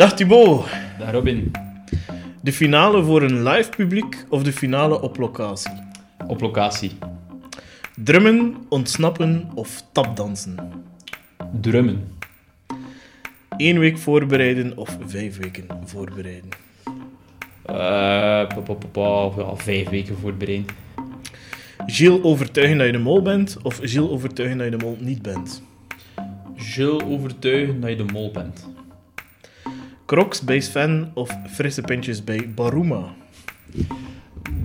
Dag Thibaut. Dag Robin. De finale voor een live publiek of de finale op locatie? Op locatie. Drummen, ontsnappen of tapdansen? Drummen. Eén week voorbereiden of vijf weken voorbereiden? Uh, pa, pa, pa, ja, vijf weken voorbereid. Gilles overtuigen dat je de mol bent of Gilles overtuigen dat je de mol niet bent? Gilles overtuigen dat je de mol bent. Crocs bij Sven of frisse pintjes bij Baruma?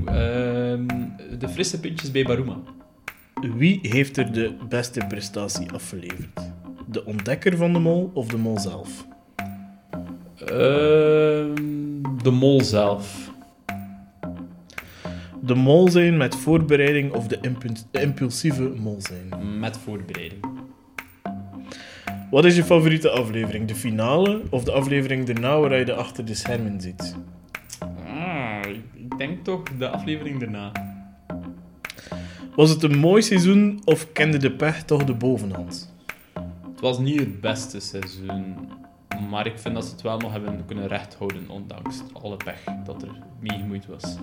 Ehm, de frisse pintjes bij Baruma. Wie heeft er de beste prestatie afgeleverd? De ontdekker van de mol of de mol zelf? Ehm, de mol zelf. De mol zijn met voorbereiding of de, impuls- de impulsieve mol zijn? Met voorbereiding. Wat is je favoriete aflevering? De finale of de aflevering daarna waar je de achter de schermen ziet? Ah, ik denk toch de aflevering daarna. Was het een mooi seizoen of kende de pech toch de bovenhand? Het was niet het beste seizoen. Maar ik vind dat ze het wel nog hebben kunnen rechthouden, ondanks alle pech dat er mee gemoeid was.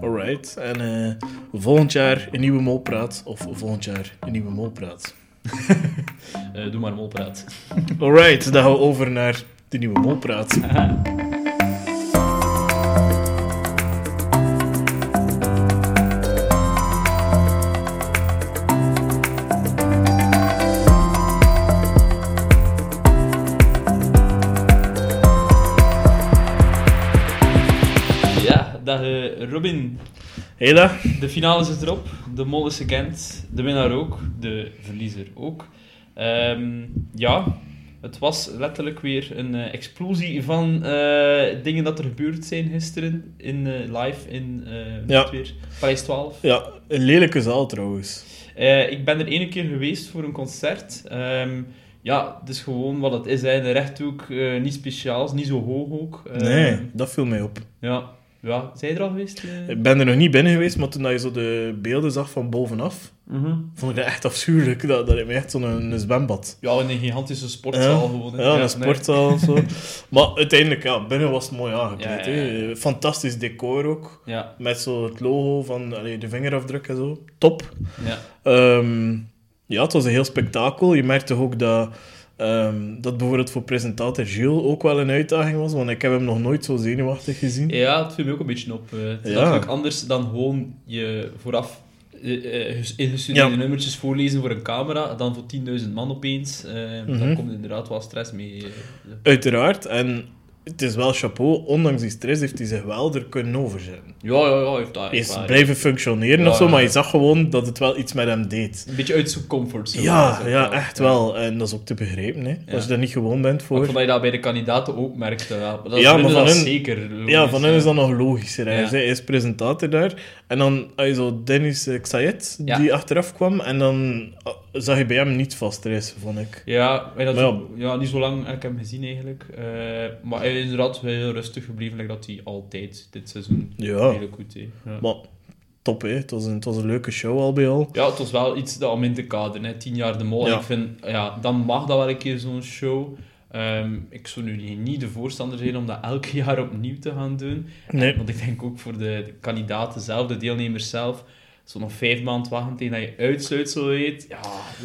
Alright, en eh, volgend jaar een nieuwe molpraat of volgend jaar een nieuwe molpraat? Eh, doe maar molpraat. Alright, dan gaan we over naar de nieuwe molpraat. Ja, dag eh, Robin. De finale zit erop. De mol is gekend. De winnaar ook. De verliezer ook. Ehm, ja, het was letterlijk weer een eh, explosie van eh, dingen dat er gebeurd zijn gisteren in, eh, live in Ja. weer, Parijs 12. Ja, een lelijke zaal trouwens. Ik ben er ene keer geweest voor een concert. Ehm, ja, het is gewoon wat het is. Hè. De rechthoek, niet speciaals, niet zo hoog ook. Ehm, Nee, dat viel mij op. Ja, ja. Zijn je er al geweest? eh? Ik ben er nog niet binnen geweest, maar toen je zo de beelden zag van bovenaf, Mhm. vond ik dat echt afschuwelijk. Dat, dat me echt zo'n een zwembad. Ja, in een gigantische sportzaal Ja, gewoon. hè. Ja, een nee. sportzaal of zo. Maar uiteindelijk, ja, binnen was het mooi aangekleed. Hè. Fantastisch decor ook. Ja, Met zo het logo van allee, de vingerafdruk en zo. Top. ja. Ehm, ja, het was een heel spektakel. Je merkte ook dat, ehm, dat bijvoorbeeld voor presentator Gilles ook wel een uitdaging was. Want ik heb hem nog nooit zo zenuwachtig gezien. ja, het viel me ook een beetje op. eh. het is Ja. natuurlijk anders dan gewoon je vooraf eh, eh, ges- ingestudeerde Ja. nummertjes voorlezen voor een camera, dan voor 10.000 man opeens. eh Mhm. Daar komt inderdaad wel stress mee. Uiteraard. En het is wel chapeau. Ondanks die stress heeft hij zich wel er kunnen overzetten. Ja, ja, ja, heeft dat. Hij is waar. blijven functioneren Ja, of zo, ja, maar ja. je zag gewoon dat het wel iets met hem deed. Een beetje uit zijn comfortzone. Ja, ja, echt Ja. wel. En dat is ook te begrijpen, hè. Ja. Als je dat niet gewoon bent Maar Ik voor... vond dat je dat bij de kandidaten ook merkte. wel. Dat Ja, is maar van hun- zeker. Ja, logisch, van hen is dat nog logischer. Hij Ja. is- Hij is presentator daar. En dan had je zo Dennis eh, Xayet, Ja. die achteraf kwam. En dan zag je bij hem niet vast reizen, vond ik. Ja, dat ja. ja, niet zo lang heb ik hem gezien eigenlijk. Eh, maar hij is inderdaad heel rustig gebleven, like dat hij altijd dit seizoen Ja. redelijk goed deed. Ja. Maar top, hè. Het was een, het was een leuke show al bij al. ja, het was wel iets dat om in te kaderen. Hè. Tien jaar de mol. Ja. Ik vind, ja, dan mag dat wel een keer zo'n show. Ehm, ik zou nu niet- de voorstander zijn om dat elk jaar opnieuw te gaan doen. Nee. Want ik denk ook voor de, de kandidaten zelf, de deelnemers zelf, zo nog vijf maanden wachten tegen dat je uitsluitsel weet, ja,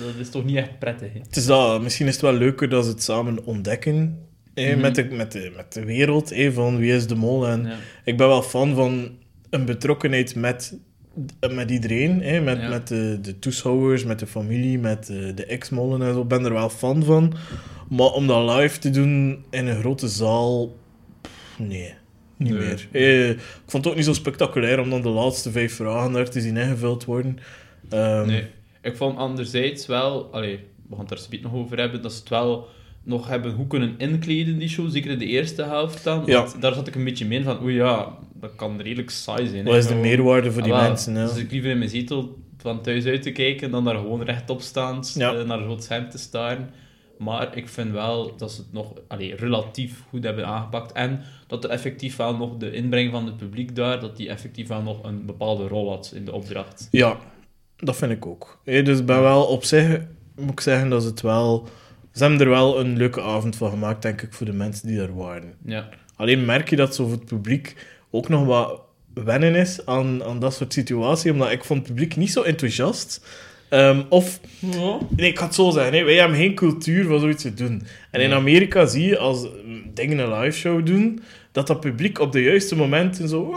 dat is toch niet echt prettig. Hè? Het is dat, misschien is het wel leuker dat ze het samen ontdekken. hè, Mhm. met, de, met, de, met de wereld, hè, van wie is de mol. En Ja. ik ben wel fan van een betrokkenheid met, met iedereen. Hè, met Ja. met de, de toeschouwers, met de familie, met de, de ex-mollen en zo. Ik ben er wel fan van. Maar om dat live te doen in een grote zaal... pff, nee, niet Nee. meer. Eh, ik vond het ook niet zo spectaculair om dan de laatste vijf vragen daar te zien ingevuld worden. Ehm, Nee. Ik vond anderzijds wel, allee, we gaan het er speed nog over hebben, dat ze het wel nog hebben goed kunnen inkleden, die show. Zeker in de eerste helft dan. Ja. Want daar zat ik een beetje mee van, oei ja, dat kan redelijk saai zijn. Wat is de meerwaarde voor die Ah, mensen? Ja. Dus ik liever in mijn zetel van thuis uit te kijken dan daar gewoon rechtop staan, Ja. eh, naar groot scherm te staren. Maar ik vind wel dat ze het nog allee, relatief goed hebben aangepakt. En dat er effectief wel nog de inbreng van het publiek daar, dat die effectief wel nog een bepaalde rol had in de opdracht. Ja, dat vind ik ook. Dus ben wel op zich, moet ik zeggen, dat ze het wel ze hebben er wel een leuke avond van gemaakt, denk ik, voor de mensen die daar waren. Ja. Alleen merk je dat zo voor het publiek ook nog wat wennen is aan, aan dat soort situaties, omdat ik vond het publiek niet zo enthousiast. Ehm, of, Ja. nee, ik ga het zo zeggen, hè, wij hebben geen cultuur van zoiets te doen. En in. Amerika zie je, als dingen een live show doen, dat dat publiek op de juiste momenten zo...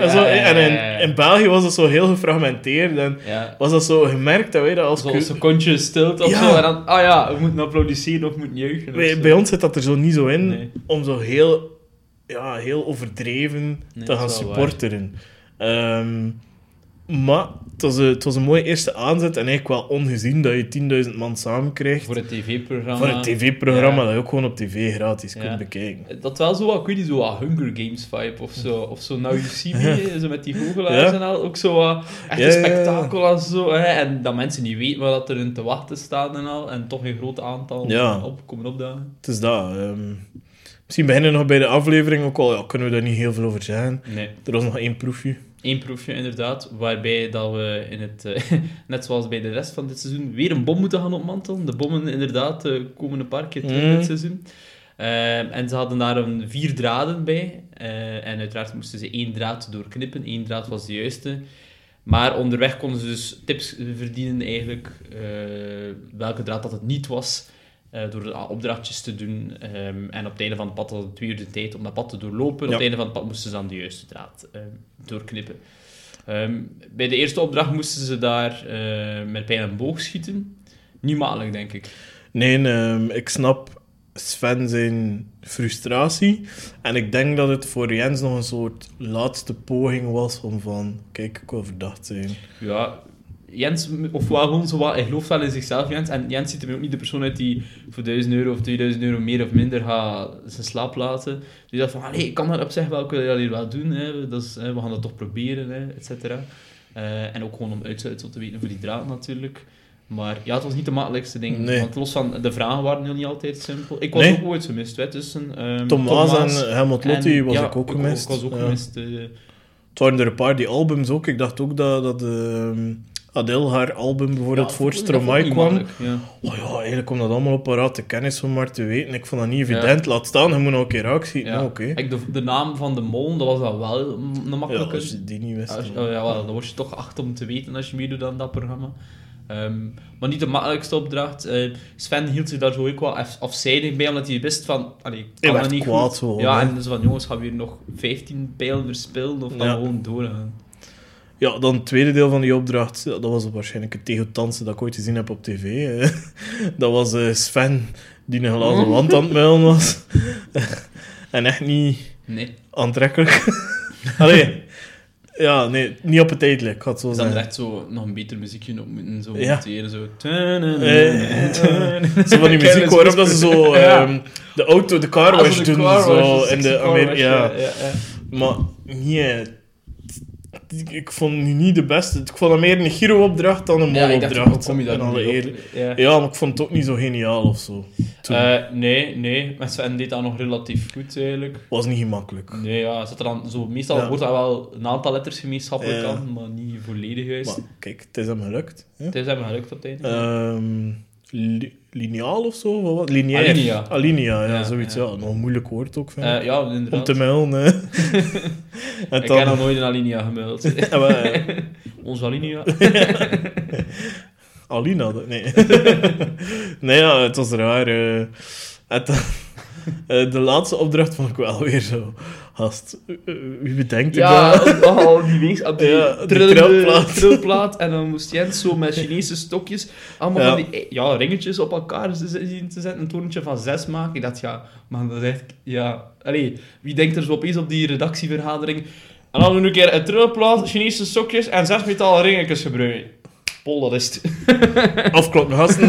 En, zo, en in, België was dat zo heel gefragmenteerd en was dat zo gemerkt dat wij dat als... Secondje stilte of zo. En dan, ah ja, we moeten applaudisseren of we moeten juichen. Wij- zo. bij ons zit dat er zo niet zo in, Nee. om zo heel, ja, heel overdreven Nee, te gaan supporteren. Ehm, maar het was, een, het was een mooie eerste aanzet en eigenlijk wel ongezien dat je 10.000 man samen krijgt Voor het tv-programma. voor een tv-programma Ja. dat je ook gewoon op tv gratis Ja. kunt bekijken. Dat wel zo wat, ik weet niet, zo wat Hunger Games vibe of zo. Of zo Now You See Me, zo met die vogelaars Ja. en al. Ook zo wat echt een spektakel en zo. Hè. En dat mensen niet weten wat er in te wachten staat en al. En toch een groot aantal op, komen opdagen. Het is dat. ehm. misschien beginnen we nog bij de aflevering ook al, ja, kunnen we daar niet heel veel over zeggen. Nee. Er was nog één proefje. Eén proefje inderdaad, waarbij dat we in het, eh, net zoals bij de rest van dit seizoen, weer een bom moeten gaan opmantelen. De bommen inderdaad eh, komen een paar keer terug Mm. dit seizoen. Ehm, en ze hadden daar een vier draden bij. Eh, en uiteraard moesten ze één draad doorknippen. Eén draad was de juiste. Maar onderweg konden ze dus tips verdienen eigenlijk, welke draad dat het niet was. Eh, door opdrachtjes te doen. Ehm, en op het einde van het pad hadden twee uur de tijd om dat pad te doorlopen. Op het einde van het pad moesten ze dan de juiste draad ehm, doorknippen. Ehm, bij de eerste opdracht moesten ze daar eh, met pijl en boog schieten. Niet makkelijk, denk ik. Nee, ik snap Sven zijn frustratie. En ik denk dat het voor Jens nog een soort laatste poging was om van... Kijk, ik wil verdacht zijn. Ja, Jens, of wel gewoon zo wat, hij gelooft wel in zichzelf, Jens. En Jens ziet er ook niet de persoon uit die voor 1000 euro of 2000 euro meer of minder gaat zijn slaap laten. Die dacht van, allee, ik kan dat op zich wel, ik wil dat hier wel doen. Hè. Dat is, hè, we gaan dat toch proberen, hè, et cetera. Eh, en ook gewoon om uitsluitsel te weten voor die draad natuurlijk. Maar ja, het was niet de makkelijkste ding. Nee. Want los van, de vragen waren heel niet altijd simpel. Ik was Nee. ook ooit gemist, hè, tussen Thomas, Thomas en Helmut Lotti was ja, ik ook gemist. Ik was ook Ja. gemist. eh. Het waren er een paar, die albums ook. Ik dacht ook dat, dat ehm, Adele haar album bijvoorbeeld Ja, voor dat Stromae kwam. Ja. Oh ja, eigenlijk komt dat allemaal op parate kennis om maar te weten. Ik vond dat niet evident. Laat staan, je moet nog een keer raak schieten. Ja. Nou, Oké. Kijk, de, de naam van de mol, dat was dan wel een Ja, makkelijke. als je die niet wist. Als dan- oh, ja, wel, dan word je toch geacht om te weten als je meedoet aan dat programma. Ehm, maar niet de makkelijkste opdracht. Eh, Sven hield zich daar zo ook wel af- afzijdig bij, omdat hij wist van... Allee, kan dat niet kwaad goed. zo, Ja, en zo van, jongens, gaan we hier nog 15 pijlen verspillen of gaan Ja. gewoon doorgaan? Ja, dan het tweede deel van die opdracht, dat was waarschijnlijk het tegeltansen dat ik ooit gezien heb op tv. Dat was eh, Sven, die een glazen wand aan het muilen was. en echt niet Nee. aantrekkelijk. Allee, ja, nee, niet appetijtelijk, ik had het zo dan zeggen. echt zo nog een beter muziekje op moeten zo Ja. monteren. Zo. Eh, Zo van die muziek waarop dat ze zo ehm, de auto, de car Ah, wash doen. zo, in de car Amer wash, ja. Maar nee, ik- vond die niet de beste. Ik vond dat meer een Giro-opdracht dan een Ja, mol-opdracht. kom je daar in nu alle op? eer- Ja. Ja, maar ik vond het ook niet zo geniaal of zo. Eh, nee, nee. Maar Sven deed dat nog relatief goed eigenlijk. was niet gemakkelijk. Nee, ja, zat er dan zo, meestal Ja. wordt dat wel een aantal letters gemeenschappelijk Ja. aan, maar niet volledig juist. Maar kijk, het is hem gelukt. Hè? Het is hem gelukt op het einde. Ehm, li- lineaal of zo? Wat, wat? Lineair? Alinea. Alinea, ja, Ja, zoiets. Ja. ja. Nog een moeilijk woord ook, vind ik. Eh, ja, Om inderdaad. te melden. hè. en Ik dan... heb nog nooit een alinea gemeld. Onze alinea. Alina, nee. nee, ja, het was raar. En dan- eh, de laatste opdracht vond ik wel weer zo. Gast, eh, eh, wie bedenkt Ja, dat? oh, die wees op die, Ja, trilplaat. En dan moest Jens zo met Chinese stokjes allemaal Ja. van die ja, ringetjes op elkaar zien te zetten. Een torentje van zes maken. Ik dacht, ja, man, dat is echt... Ja, allee, wie denkt er zo opeens op die redactievergadering... En dan doen we een keer een trilplaat, Chinese stokjes en zes metalen ringetjes gebruiken. Pol, dat is het. Afkloppen, gasten.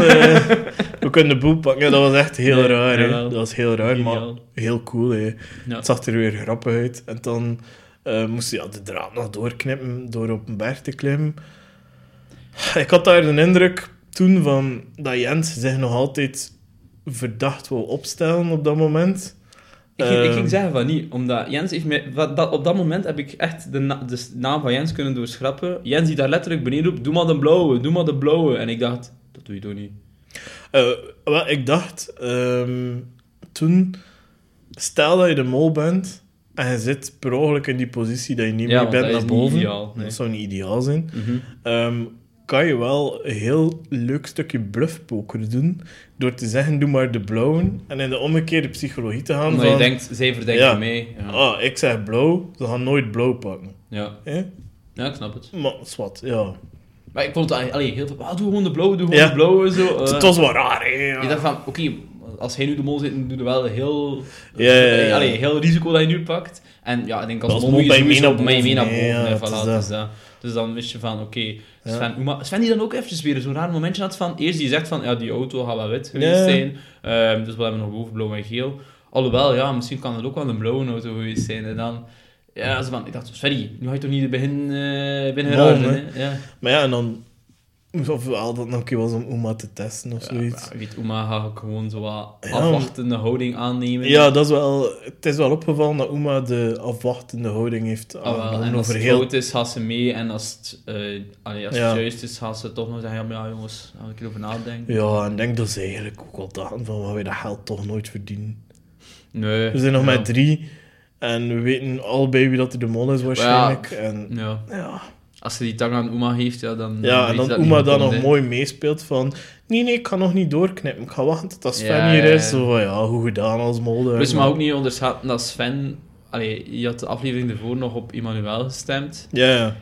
We kunnen de boel pakken. Dat was echt heel raar. hè. Dat was heel raar, maar heel cool. Hè. Het zag er weer grappig uit. En dan eh, moest je ja, de draad nog doorknippen door op een berg te klimmen. Ik had daar de indruk toen van dat Jens zich nog altijd verdacht wou opstellen op dat moment. Ik, ging- ik ging zeggen van niet, omdat Jens heeft mij... wat- dat, op dat moment heb ik echt de, na- de naam van Jens kunnen doorschrappen. Jens die daar letterlijk beneden roept, doe maar de blauwe, doe maar de blauwe. En ik dacht, dat doe je toch niet? Wel, ik dacht ehm, toen, stel dat je de mol bent en je zit per ongeluk in die positie dat je niet Ja, meer bent naar boven. ideaal, nee. Dat zou niet ideaal zijn. Mhm. Ehm, kan je wel een heel leuk stukje bluffpoker doen door te zeggen, doe maar de blauwen en in de omgekeerde psychologie te gaan Omdat van, je denkt, zij verdenken Ja. mee. Ja. ah, ik zeg blauw, ze gaan nooit blauw pakken. Ja. Ja, ik snap het. Maar, zwart, ja. Maar ik vond het allee, heel veel... Ah, doe gewoon de blauwe, doe gewoon Ja. de blauwe. Zo. eh. het was wel raar, hè. ja. Je dacht van, oké, als hij nu de mol zit, dan doe je wel heel... Ja, ja, ja. Allee, heel risico dat je nu pakt. En ja, ik denk als mol moet je ben je mee sowieso naar mee, mee naar boven. ja, voilà, dus, dat. dus dan wist je van, oké. Sven, Sven die dan ook eventjes weer zo'n raar momentje had van, eerst die zegt van, ja, die auto gaat wel wit geweest zijn. Ehm, dus we hebben nog boven blauw en geel. Alhoewel, ja, misschien kan het ook wel een blauwe auto geweest zijn. En dan... Ja, zo van, ik dacht, Svenny, nu ga je toch niet begin, eh begin hè? hè? Ja. Maar ja, en dan... Of wel dat nog een keer was om Oma te testen of Ja, zoiets. maar weet, Oema gaat gewoon zo wat Ja, afwachtende houding aannemen. Ja, dat is wel... Het is wel opgevallen dat Oma de afwachtende houding heeft Ah, wel, en als het heel... fout is, gaat ze mee. En als het, eh, allee, als het juist is, gaat ze toch nog zeggen: ja, jongens, gaan we een keer over nadenken. Ja, en ik denk dat ze eigenlijk ook wel dachten van, we gaan dat geld toch nooit verdienen. Nee. We zijn nog met drie en we weten allebei wie dat de mol is waarschijnlijk. En Ja. ja, Als ze die tang aan Uma heeft, ja, dan. ja en dan niet dan nog mooi meespeelt van... Nee, nee, ik ga nog niet doorknippen. Ik ga wachten tot dat Sven Ja, hier ja, is. ja. Zo van, ja, goed gedaan als molde. Plus, maar ook niet onderschatten dat Sven. Allee, je had de aflevering ervoor nog op Emmanuel gestemd. Ja, ja.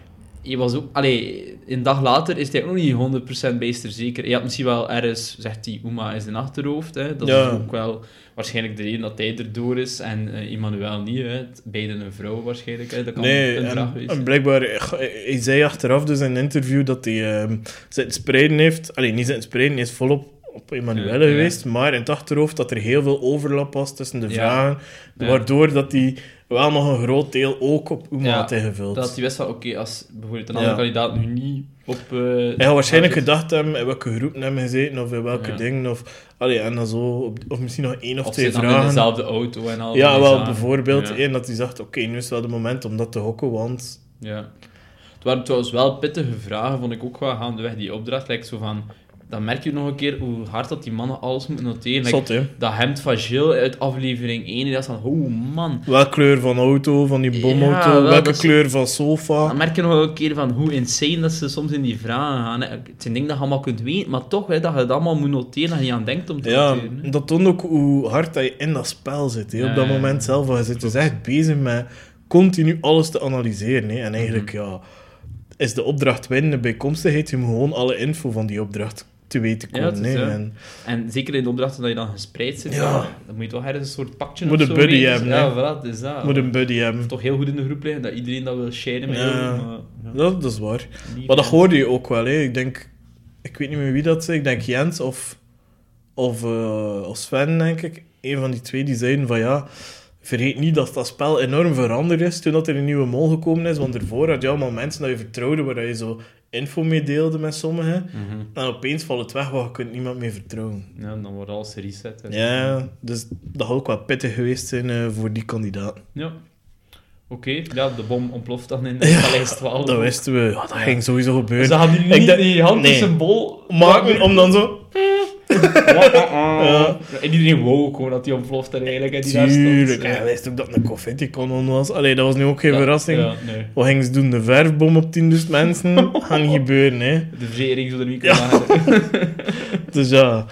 Je was ook, allee, een dag later is hij ook nog niet 100% beester zeker. Je had misschien wel ergens, zegt hij, Uma is een achterhoofd. Hè? Dat Ja. is ook wel waarschijnlijk de reden dat hij erdoor is en eh Emmanuel niet. Hè? Beide een vrouw waarschijnlijk. Hè? Dat kan Nee, een vraag en, zijn. blijkbaar, hij zei achteraf dus in een interview dat hij ehm zitten spreiden heeft. Alleen niet zitten spreiden, hij is volop op Emanuele Ja, ja. geweest, maar in het achterhoofd dat er heel veel overlap was tussen de vragen, waardoor dat hij wel nog een groot deel ook op Uma Ja, had. Dat hij wist van, oké, als bijvoorbeeld een andere kandidaat nu niet op... eh, Hij had waarschijnlijk gedacht hebben in welke groepen hebben gezeten, of in welke dingen, of, allee, en dan zo, op- of misschien nog één of, Of twee dan in vragen. dezelfde auto en al. Ja, wel, bijvoorbeeld. Één dat hij zegt, oké, nu is wel het moment om dat te hokken, want... Ja. Het waren trouwens wel pittige vragen, vond ik ook wel gaandeweg die opdracht. Like zo van, dan merk je nog een keer hoe hard dat die mannen alles moeten noteren. Zot, dat hemd van Jill uit aflevering 1, dat is van, oh man. Welke kleur van auto, van die bomauto, Ja, wel, welke dat is- kleur van sofa. Dan merk je nog een keer van hoe insane dat ze soms in die vragen gaan. hè. Het zijn dingen dat je allemaal kunt weten, maar toch hè, dat je het allemaal moet noteren en je aan denkt om te Ja, noteren. hè. dat toont ook hoe hard dat je in dat spel zit. Hè. Op dat ja, moment zelf, je zit dus echt bezig met continu alles te analyseren. Hè. En eigenlijk, Mhm. ja, is de opdracht winnen bijkomstigheid. Je moet gewoon alle info van die opdracht te weten komen. is. En, En zeker in de opdrachten dat je dan gespreid zit, Ja. dan moet je toch ergens een soort pakje Moet of een zo buddy hebben, Ja, voilà, is dat. moet een buddy hebben. toch heel goed in de groep liggen, dat iedereen dat wil sharen met Ja. jou. Maar, ja, Dat, dat is waar. Maar dat hoorde je ook wel. Hè. Ik denk, ik weet niet meer wie dat zei. Ik denk Jens of, of, eh, of Sven, denk ik. Een van die twee die zeiden van ja. Vergeet niet dat dat spel enorm veranderd is toen dat er een nieuwe mol gekomen is. Want ervoor had je allemaal mensen dat je vertrouwde, waar je zo info mee deelde met sommigen. Mhm. En opeens valt het weg, want je kunt niemand meer vertrouwen. Ja, dan wordt alles reset. hè. Ja, dus dat had ook wel pittig geweest zijn eh, voor die kandidaat. Ja. Oké, ja, de bom ontploft dan in de Ja, Paleis 12. Dat wisten we. Ja, dat ging sowieso gebeuren. Ze hadden die, Ik niet die hand nee. symbool Maken om dan zo... Ja. En iedereen wou ook gewoon dat die ontploft en eigenlijk. En die daar stond. Tuurlijk. Ja. Hij wist ook dat het een confetti-kanon was. Allee, dat was nu ook geen Ja, verrassing. Ja, nee. Wat gingen ze doen? De verfbom op 10.000 mensen? Gaat niet gebeuren, hè. De verzekering zou er niet kunnen. Dus ja...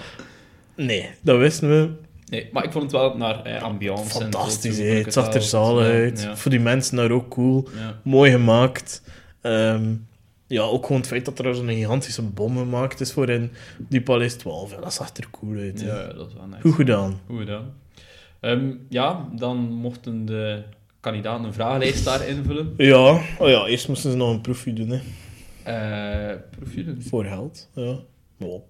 Nee, dat wisten we. Nee, maar ik vond het wel naar eh, ambiance. en Fantastisch, zo, hè. vond ik Het zag er zalig uit. Voor die mensen daar ook cool. Mooi gemaakt. Ehm, ja, ook gewoon het feit dat er zo'n gigantische bom gemaakt is voor in die Paleis 12. Ja, dat zag er cool uit. hè. Ja, dat is wel nice. Goed gedaan. Goed gedaan. Ehm, ja, dan mochten de kandidaten een vragenlijst daar invullen. Ja, oh ja, eerst moesten ze nog een proefje doen, hè. Eh profielen. Voor geld. Ja. Oh,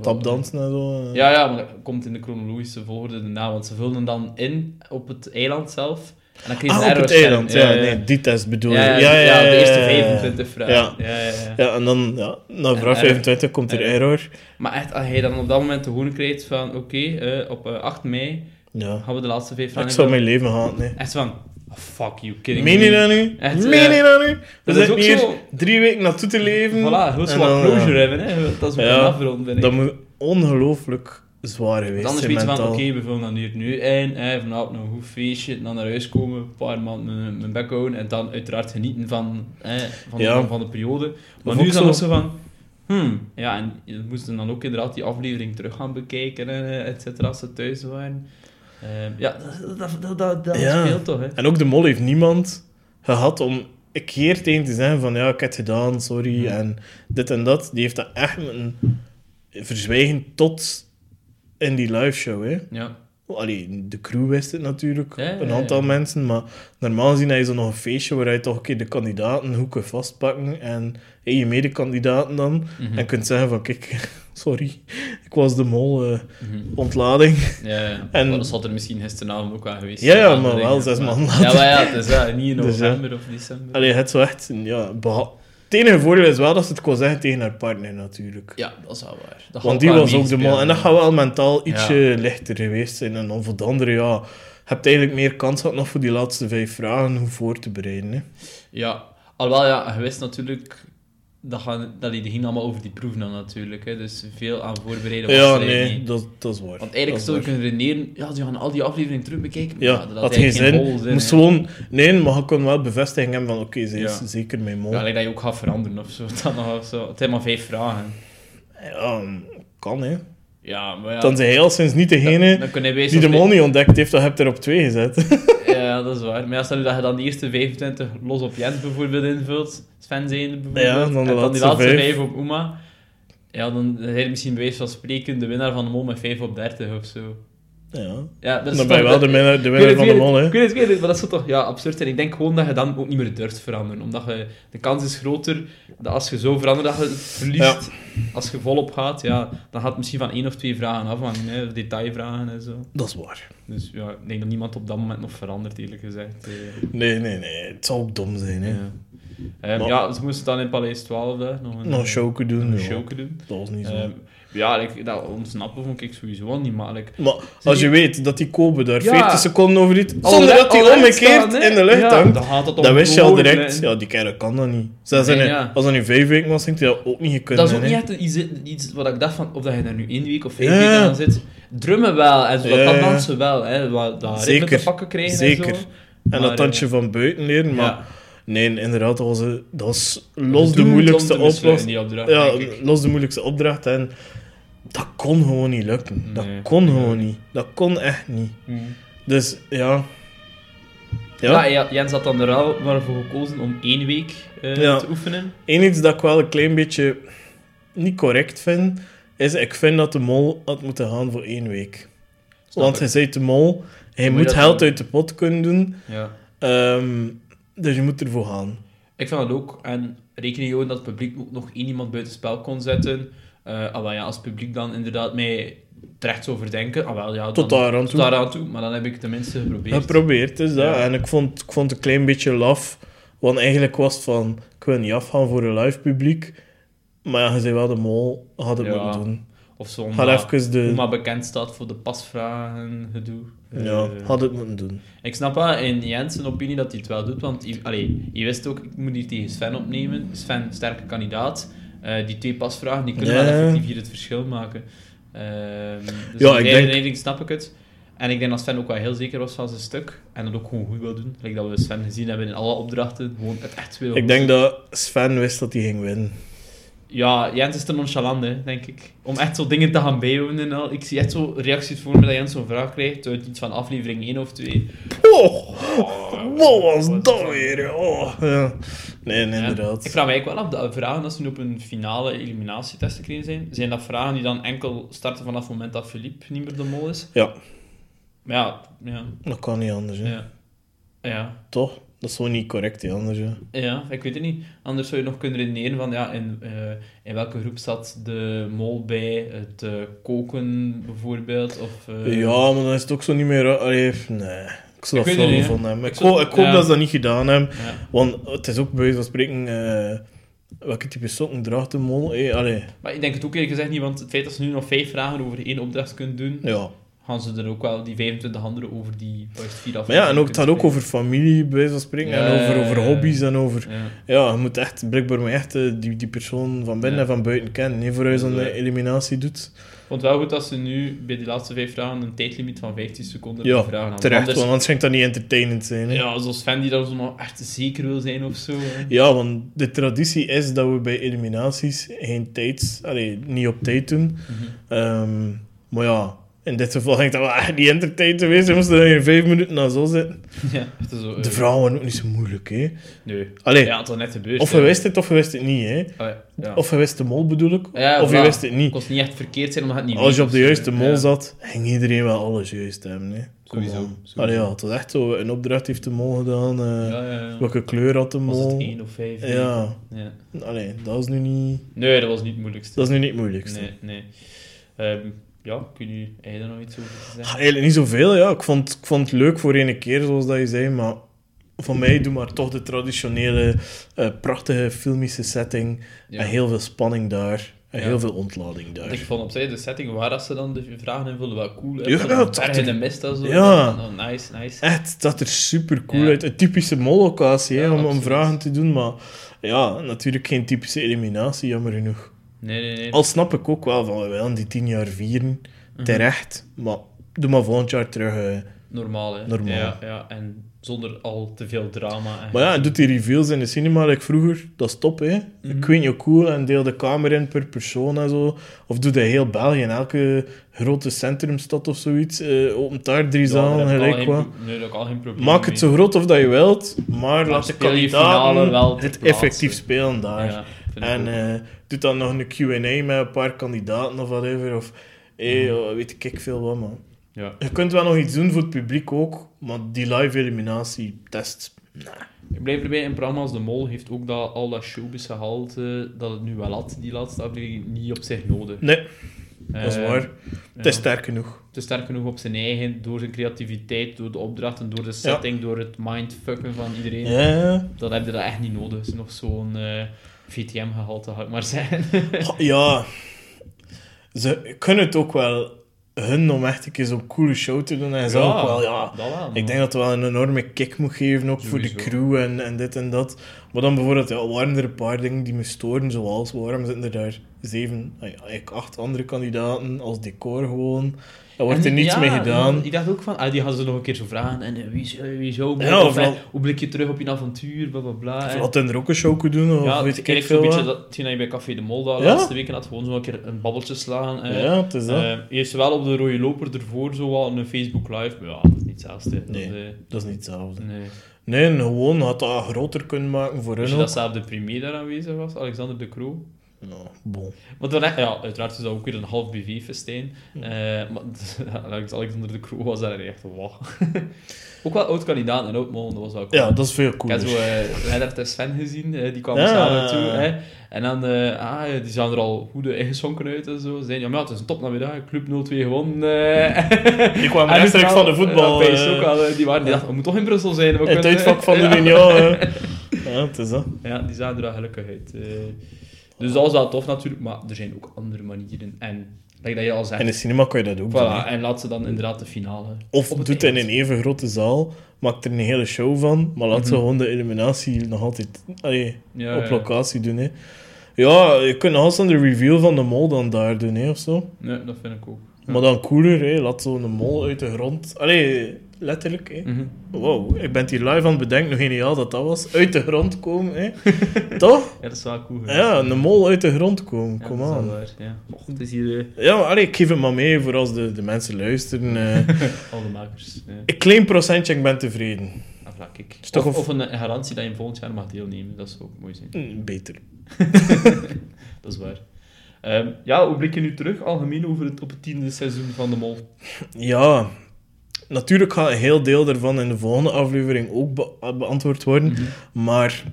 tapdansen en zo. eh. Ja, ja, maar dat komt in de chronologische volgorde daarna, want ze vulden dan in op het eiland zelf. En dan kreeg je Ah, een op het eiland. scherm. Ja, nee, die test bedoel je. ja, ja, ja, de eerste 25 vragen. Ja. Ja. Ja, ja, Ja, en dan, ja, na vraag error. 25 komt er Error. Maar echt, als je dan op dat moment te horen krijgt van, oké, eh, op eh, 8 mei Ja. gaan we de laatste vijf vragen Ik zou mijn leven haten, nee. Echt van, oh, fuck you, kidding Meen je me. dat nu? Echt, Meen ja. je dat nu? We zitten ook hier zo- drie weken naartoe te leven. Voilà, heel En zo wat closure ja. hebben, hè. Dat is Ja, een afrond, vind ik. Dat moet ongelooflijk zwaar Want geweest. anders zijn weet je van, oké, we vullen dan hier nu in, hè, vanavond nog een goed feestje, dan naar huis komen, een paar maanden mijn, mijn bek houden, en dan uiteraard genieten van, hè, van, Ja. van, van de periode. Maar nu is dat zo- van, hmm, ja, en je moesten dan ook inderdaad die aflevering terug gaan bekijken, en, et cetera, als ze thuis waren. Ehm, ja, dat, dat, dat, dat, dat Ja. speelt toch, hè. En ook de mol heeft niemand gehad om een keer tegen te zeggen van ja, ik heb het gedaan, sorry, Mhm. en dit en dat. Die heeft dat echt moeten verzwijgen tot in die live show, hè. Ja. Allee, de crew wist het natuurlijk, Ja, een aantal ja. mensen, maar normaal gezien heb je zo nog een feestje waar je toch een keer de kandidaten hoe kunt vastpakken en hey, je medekandidaten dan, Mhm. en kunt zeggen van kijk, sorry, ik was de mol, eh, Mhm. ontlading. Ja, ja. En- dat zal er misschien gisteravond ook wel geweest Ja, ja, maar wel zes maanden Ja, maar ja, het is ja, niet in Dus november of december. Allee, het zo echt, ja, beha- het enige voordeel is wel dat ze het kon zeggen tegen haar partner natuurlijk. Ja, dat is wel waar. Dat Want die was ook de mol. meespelen, En dat gaat wel mentaal ietsje Ja. lichter geweest zijn. En dan voor de andere, ja, je hebt eigenlijk meer kans gehad nog voor die laatste vijf vragen hoe voor te bereiden. Hè. Ja, alhoewel, ja, je wist natuurlijk... Dat, gaan, dat die ging allemaal over die proeven dan natuurlijk. Hè. Dus veel aan voorbereiden was Ja, nee, niet. dat, dat is waar. Want eigenlijk zou je kunnen redeneren... Ja, ze gaan al die afleveringen terug bekijken. maar Ja, dat had geen zin. geen bol zin, Moest gewoon... Nee, maar je kon wel bevestiging hebben van oké, ze is Ja. zeker mijn mol. Ja, Ja, dat je ook gaat veranderen of zo. Dan nog of zo. Het zijn maar vijf vragen. kan hè. Ja, maar ja... Dan zijn hij al sinds niet degene dan, die de mol niet ontdekt heeft, dat heb je er op twee gezet. Ja, dat is waar. Maar ja, stel nu dat je dan de eerste 25 los op Jens bijvoorbeeld invult, Sven zijnde bijvoorbeeld, Ja, dan de en dan die laatste laatste vijf. 5 op Uma, ja, dan ben je misschien bij wijze van spreken de winnaar van de mol met 5 op 30 of zo. Ja. Ja, dat is Dan ben je toch- wel de winnaar, de winnaar van de mol, hè. Ik weet het, ik weet het, maar dat is toch ja, absurd. En ik denk gewoon dat je dan ook niet meer durft veranderen. Omdat je, de kans is groter dat als je zo verandert, dat je het verliest. Als je volop gaat, ja, dan gaat het misschien van één of twee vragen afhangen. Hè, detailvragen en zo. Dat is waar. Dus ja, ik denk dat niemand op dat moment nog verandert, eerlijk gezegd. Eh, Nee, nee, nee. Het zal ook dom zijn, hè. Ja. Ehm, Maar- ja, ze moesten dan in Paleis 12 hè, nog een, Nog een showke doen, een ja. showke doen. Dat was niet zo. Ehm, ja, like, dat ontsnappen vond ik sowieso wel niet makkelijk. Maar als je weet dat die Kobe daar Ja. 40 seconden over iets, zonder dat hij omgekeerd in de lucht hangt, dan gaat dat dan wist je al direct, ja, die kerel kan dat niet. Zelfs Nee, in een- ja. als dat nu vijf weken was, denk je dat ook niet gekund Dat is ook niet echt iets, iets wat ik dacht van, of dat je daar nu één week of vijf Ja. weken aan zit. Drummen wel, en zo, dat Ja. kan dansen wel, hè, wat, dat Zeker. te pakken krijgen Zeker. en zo. En Maar, dat tandje eh, van buiten leren, maar ja. nee, inderdaad, dat was, een- dat was los de moeilijkste opdracht, Ja, los de moeilijkste opdracht en dat kon gewoon niet lukken. Dat Nee. kon gewoon niet. Dat kon echt niet. Hmm. Dus ja. Ja, Ja, Jens had dan er wel maar voor gekozen om één week eh, Ja. te oefenen. Eén iets dat ik wel een klein beetje niet correct vind, is ik vind dat de mol had moeten gaan voor één week. Snap Want hij zei de mol, hij Moet moet geld doen? uit de pot kunnen doen, Ja. ehm, dus je moet ervoor gaan. Ik vind dat ook. En rekening houden dat het publiek ook nog één iemand buiten spel kon zetten. Eh ah, wel, ja, als het publiek dan inderdaad mij terecht zou verdenken, ah, wel, ja, dan, Tot daar aan tot toe. daar aan toe. Maar dan heb ik het tenminste geprobeerd. Geprobeerd is dat. Ja. En ik vond, ik vond het een klein beetje laf. Want eigenlijk was het van, ik wil niet afgaan voor een live publiek. Maar ja, je zei wel de mol, had het Ja. moeten doen. Of zo, even de... Oma bekend staat voor de pasvragen gedoe. Ja, Eh, had het moeten doen. Ik snap wel in Jens zijn opinie dat hij het wel doet, want allee, je wist ook, ik moet hier tegen Sven opnemen. Sven, sterke kandidaat. Eh, die twee pasvragen die kunnen wel effectief hier het verschil maken. Ehm dus Ja, in ik die denk- snap ik het. En ik denk dat Sven ook wel heel zeker was van zijn stuk. En dat ook gewoon goed wil doen. Like dat we Sven gezien hebben in alle opdrachten. Gewoon het echt wil. Ik denk dat Sven wist dat hij ging winnen. Ja, Jens is te nonchalant, hè, denk ik. Om echt zo dingen te gaan bijhouden en al. Ik zie echt zo reacties voor me dat Jens zo'n vraag krijgt uit iets van aflevering 1 of 2. Oh, wat was dat weer? Oh, ja. Nee, nee, Ja. inderdaad. Ik vraag me eigenlijk wel af, de vragen als ze nu op een finale eliminatietest te krijgen zijn, zijn dat vragen die dan enkel starten vanaf het moment dat Philippe niet meer de mol is? Ja, Maar ja, ja, dat kan niet anders. Hè. ja. Ja, Toch? Dat is gewoon niet correct, hè, anders. Hè. ja, ik weet het niet. Anders zou je nog kunnen redeneren van, ja, in, eh, in welke groep zat de mol bij? Het eh, koken bijvoorbeeld? Of, eh, Ja, maar dan is het ook zo niet meer... Allee, nee, ik zou dat niet, hè. gevonden hebben. Ik, Ik hoop, ik hoop ja. dat ze dat niet gedaan hebben. ja. Want het is ook bij wijze van spreken... eh, welke type sokken draagt de mol? Eh, allee, Maar ik denk het ook eerlijk gezegd niet, want het feit dat ze nu nog vijf vragen over één opdracht kunnen doen, ja. gaan ze er ook wel die 25 andere over die juist vier Maar ja, en ook, het gaat ook over familie, bij wijze van spreken. Ja, en over, over hobby's en over... Ja. Ja, je moet echt, blijkbaar moet echt eh, die, die persoon van binnen Ja. en van buiten kennen. Nee, voor je zo'n eliminatie doet. Vond het wel goed dat ze nu bij die laatste vijf vragen een tijdlimiet van 15 seconden Ja, vraag hadden. Terecht, Anders- want anders ging dat niet entertainend zijn. Hè? Ja, zoals Fan die daar zo nog echt zeker wil zijn of zo. hè. Ja, want de traditie is dat we bij eliminaties geen tijd, allee, niet op tijd doen. Mhm. Ehm, maar ja, in dit geval ging dat wel echt niet entertainend geweest. We moesten er vijf minuten naar zo zitten. Ja, het is zo, eh, De vragen waren ook niet zo moeilijk, hè. Nee. Allee, Ja, het was net gebeurd. of je wist het of je wist het niet, hè. Oh, ja. Of je wist de mol bedoel ik, Ja, of je wist het Het niet. kon niet echt verkeerd zijn, omdat het niet Als je op de juiste mol ja. zat, ging iedereen wel alles juist hebben, hè. Sowieso, sowieso. Allee, ja, het was echt zo, een opdracht heeft de mol gedaan. eh, Ja, ja, ja. Welke kleur had de Was het mol? 1 of 5? Ja, ja. allee, dat is nu niet, Nee, dat was niet het moeilijkste. dat is nu niet het moeilijkste. Nee, nee. Ehm, ja, kun je daar nog iets over te Ah, zeggen? Eigenlijk niet zoveel, ja. Ik vond, ik vond het leuk voor ene keer, zoals dat je zei, maar voor mij doe maar toch de traditionele, eh, prachtige filmische setting Ja. en heel veel spanning daar en Ja. heel veel ontlading Ik daar. vond op zich de setting waar dat ze dan de vragen invullen wel cool. hè. Ja, zag in de mist en zo. Ja. Oh, nice, nice. Echt, dat er super cool Ja. uit. Een typische mollocatie, hè, om, om vragen te doen, maar ja, natuurlijk geen typische eliminatie, jammer genoeg. Nee, nee, nee. Al snap ik ook wel van, we willen die tien jaar vieren, Mhm. terecht, maar doe maar volgend jaar terug. eh. Normaal, hè. Normaal. Ja, ja, en zonder al te veel drama. Maar ja, en doet die reveals in de cinema, like vroeger, dat is top, hè. Mhm. Ik weet niet hoe cool, en deel de kamer in per persoon en zo. Of doe dat heel België, in elke grote centrumstad of zoiets, eh opent daar drie zalen, ik gelijk wat. Nee, ik al geen probleem Maak het zo groot of dat je wilt, maar laat de je kandidaten wel het effectief spelen daar. Ja, ik en ook. eh doe dan nog een Q&A met een paar kandidaten of whatever. Of hey, Mhm. oh, weet ik veel wat, man. ja. Je kunt wel nog iets doen voor het publiek ook, maar die live eliminatie test. Ik blijf erbij, een programma als De Mol heeft ook dat, al dat showbiz gehalte dat het nu wel had, die laatste aflevering, niet op zich nodig. Nee, dat is Eh, waar. Het is sterk genoeg. te sterk genoeg op zijn eigen, door zijn creativiteit, door de opdrachten, door de setting, door het mindfucken van iedereen. Ja, Dan heb je dat echt niet nodig. Het is nog zo'n eh, VTM-gehalte, ga ik maar zeggen. ja. Ze kunnen het ook wel hun om echt een keer zo'n coole show te doen. En ze ook wel, ja, wel. Ik denk dat het wel een enorme kick moet geven, ook voor de crew en, en dit en dat. Maar dan bijvoorbeeld, ja, waren er een paar dingen die me storen, zoals waarom zitten er daar zeven, ah ja, eigenlijk acht andere kandidaten als decor gewoon. Er wordt er niets ja, mee gedaan. Ik dacht ook van, ah, die gaan ze nog een keer zo vragen. En eh, wie, is- eh, wie is jouw Ja, mol? Of, of wel- eh, Hoe blik je terug op je avontuur? Bla bla bla. Of er ook een show kunnen doen, of ja, weet ik veel beetje dat, dat je bij Café de Mol de Ja? laatste weken had. Gewoon zo een keer een babbeltje slaan. eh. Ja, het is dat. Eh, eerst wel op de rode loper ervoor, zo wel een Facebook live. Maar ja, dat is niet hetzelfde. Nee. Dat, eh, dat is niet hetzelfde. nee. Nee, gewoon had dat groter kunnen maken voor hun je ook. dat zelf de premier daar aanwezig was, Alexander de Croo? Nou, bon. Want dan, ja, uiteraard is dat ook weer een half BV-festijn. Hm. Eh maar Alexander de Croo was daar echt wow. ook wel oud-kandidaat en oud-mol, dat was wel cool. Ja, dat is veel Ik cooler. heb zo uh, Sven gezien, eh, die kwamen Ja. samen toe. Hè. En dan, ah, die zagen er al goede ingeschonken uit en zo. Zeiden, ja, maar ja, het is een topnamiddag, Club 0-2 gewonnen. Die kwamen En rechtstreeks van de voetbal. Ook al, die, waren, die dachten, we moeten toch in Brussel zijn. We het uitvak van de. Union. Ja, het is dat. Ja, die zagen er wel gelukkig uit. Dus dat was wel tof natuurlijk, maar er zijn ook andere manieren. En, like dat je al zegt, In de cinema kan je dat ook doen. voilà, hè. en laat ze dan inderdaad de finale. Of doet het in een even grote zaal, maakt er een hele show van, maar laat ze Mhm. gewoon de eliminatie nog altijd allee, Ja, op locatie doen. Hè. Ja, je kunt nog altijd de reveal van de mol dan daar doen, hè, of zo. Nee, dat vind ik ook. Maar dan cooler, hè. laat zo'n mol uit de grond. Allee, letterlijk. Hè. Mhm. Wow, ik ben hier live aan het bedenken, nog geniaal dat dat was. Uit de grond komen, hè. Toch? Ja, dat is wel cool. Ja, een mol uit de grond komen, Ja, kom dat is wel aan. waar, Ja. Och, het is hier eh, Ja, maar allee, ik geef het maar mee voor als de, de mensen luisteren. eh. al de makers. Ja. een klein procentje, ik ben tevreden. Dat vlak ik. Is toch Of, een garantie dat je volgend jaar mag deelnemen. Dat zou ook mooi zijn. Hm, Beter. Dat is waar. Ehm, ja, hoe blik je nu terug algemeen over het, op het tiende seizoen van De Mol? Ja, natuurlijk gaat een heel deel daarvan in de volgende aflevering ook be- beantwoord worden. Maar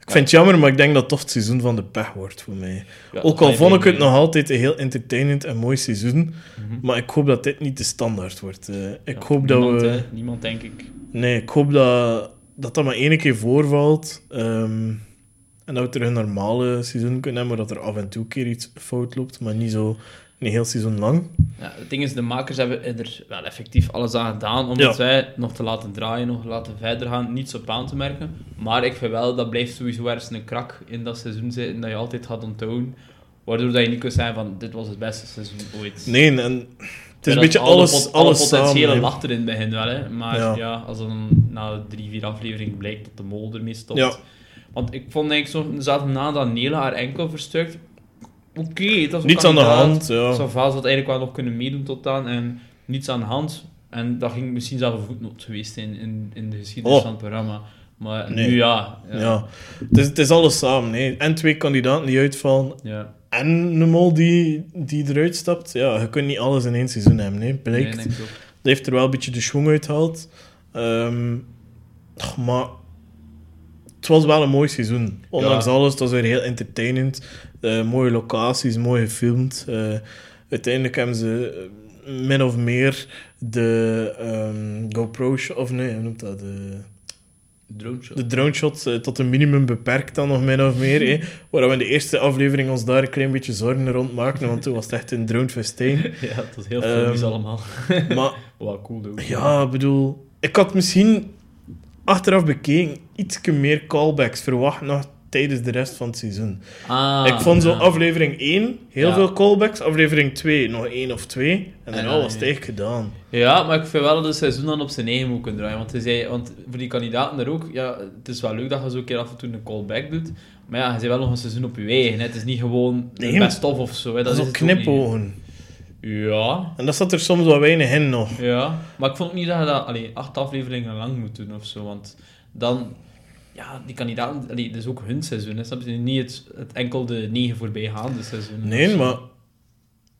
ik vind het jammer, maar ik denk dat het toch het seizoen van de pech wordt voor mij. Ja, ook dat al vond ik het nog altijd een heel entertainend en mooi seizoen, Mhm. maar ik hoop dat dit niet de standaard wordt. eh. ik Ja, hoop dat niemand, we... hè. Niemand, denk ik. Nee, ik hoop dat dat, dat maar één keer voorvalt. ehm, en dat we terug een normale seizoen kunnen hebben, maar dat er af en toe een keer iets fout loopt, maar niet zo een heel seizoen lang. Ja, het ding is, de makers hebben er wel effectief alles aan gedaan om het wij nog te laten draaien, nog te laten verder gaan, niets op aan te merken. Maar ik vind wel, dat blijft sowieso ergens een krak in dat seizoen zitten, dat je altijd gaat onthouden. Waardoor dat je niet kunt zeggen van, dit was het beste seizoen ooit. Nee, en het is een beetje alle alles, pot- alle alles potentiële samen. lacht er in het begin wel, hè. Maar ja. Ja. als dan na drie, vier afleveringen blijkt dat de mol ermee stopt. Ja. Want ik vond eigenlijk zo, zaten na dat Nela haar enkel verstuikt. Oké, dat is Niets aan de hand, ja. Zo'n had eigenlijk wel nog kunnen meedoen tot dan. En niets aan de hand. En dat ging misschien zelf een voetnoot geweest in, in, in de geschiedenis Oh. van het programma. Maar Nee. nu ja. Ja. Ja. Het, is, het is alles samen. Hè. En twee kandidaten die uitvallen. ja. En een mol die, die eruit stapt. Ja, je kunt niet alles in één seizoen hebben. Nee, Blijkt. ook. Dat heeft er wel een beetje de schwung uitgehaald. Ach, maar het was wel een mooi seizoen. Ondanks Ja. alles, het was weer heel entertainend. Eh, mooie locaties, mooi gefilmd. Eh, uiteindelijk hebben ze eh, min of meer de ehm, GoPro of nee, hoe noemt dat? De, Drone shot. de drone shot tot een minimum beperkt dan nog min of meer. hè. Waar we in de eerste aflevering ons daar een klein beetje zorgen rond maakten, want toen was het echt een dronefestijn. Ja, het was heel filmisch Ehm, allemaal. Maar Wat cool ook. Ja, ik bedoel, ik had misschien achteraf bekeken iets meer callbacks verwacht nog tijdens de rest van het seizoen. Ah, ik vond zo aflevering 1 heel Ja. veel callbacks, aflevering 2 nog één of twee, en En dan dan, was het eigenlijk gedaan. Ja, maar ik vind wel dat het seizoen dan op zijn eigen moet kunnen draaien. Want, zei, want voor die kandidaten er ook, ja, het is wel leuk dat je zo een keer af en toe een callback doet. Maar ja, je bent wel nog een seizoen op je eigen. hè. Het is niet gewoon Nee, best of of zo. Hè. Dat, Dat, is ook knipogen. Ja, En dat zat er soms wat weinig in nog. ja. Maar ik vond ook niet dat je dat allee, acht afleveringen lang moet doen of zo. Want dan, ja, die kandidaten, allee, dat is ook hun seizoen. Hè. Snap je? Niet het, het enkel de negen voorbijgaande seizoen. Nee, maar...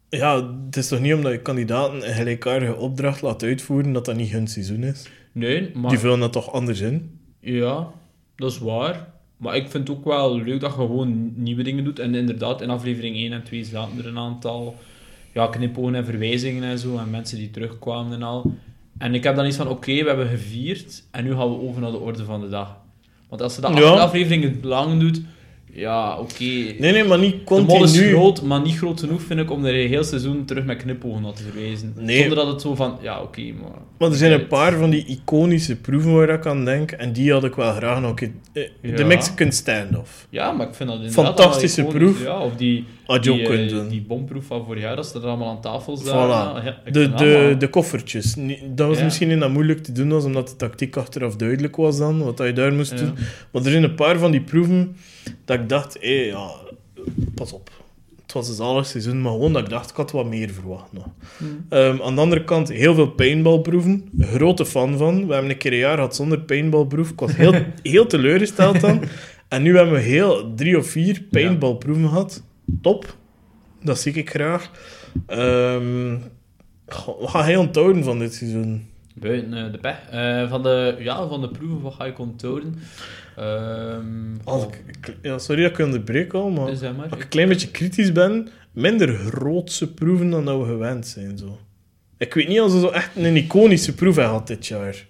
Ja, het is toch niet omdat je kandidaten een gelijkaardige opdracht laat uitvoeren dat dat niet hun seizoen is? Nee, maar... Die vullen dat toch anders in? Ja, dat is waar. Maar ik vind het ook wel leuk dat je gewoon nieuwe dingen doet. En inderdaad, in aflevering 1 en 2 zaten er een aantal ja, knipogen en verwijzingen en zo. En mensen die terugkwamen en al. En ik heb dan iets van, oké, we hebben gevierd. En nu gaan we over naar de orde van de dag. Want als ze dat Ja. afleveringen lang doet... Ja, oké. Nee, nee, maar niet De mol is continu. groot, maar niet groot genoeg, vind ik, om er een heel seizoen terug met knipogen naar te verwijzen. Nee. Zonder dat het zo van, ja, oké, maar... Maar er zijn een paar van die iconische proeven waar ik aan denk. En die had ik wel graag nog een eh, De Ja. Mexican standoff. Ja, maar ik vind dat inderdaad Fantastische proef. Ja, of die, die, kunnen eh, doen. die bomproef van vorig jaar, dat ze er allemaal aan tafel zaten. Voilà. Ja, De, de, de koffertjes. Dat was Ja. misschien in dat moeilijk te doen was, omdat de tactiek achteraf duidelijk was dan, wat dat je daar moest Ja. doen. Maar er zijn een paar van die proeven dat ik dacht, hé, ja, pas op. Het was een zalig seizoen, maar gewoon dat ik dacht, ik had wat meer verwacht nog. Hmm. Ehm, aan de andere kant, heel veel paintballproeven. Grote fan van. We hebben een keer een jaar gehad zonder paintballproef. Ik was heel, heel teleurgesteld dan. En nu hebben we heel drie of vier paintballproeven gehad. Top. Dat zie ik graag. Ehm, wat ga je onthouden van dit seizoen? Buiten eh, de pech. Eh, van, de, ja, van de proeven, wat ga ik onthouden? Als ik, ja, sorry dat ik onderbreek al, maar zeg maar. als ik een klein beetje kritisch ben, minder grootse proeven dan dat we gewend zijn. Zo. Ik weet niet als we zo echt een iconische proef hebben gehad dit jaar.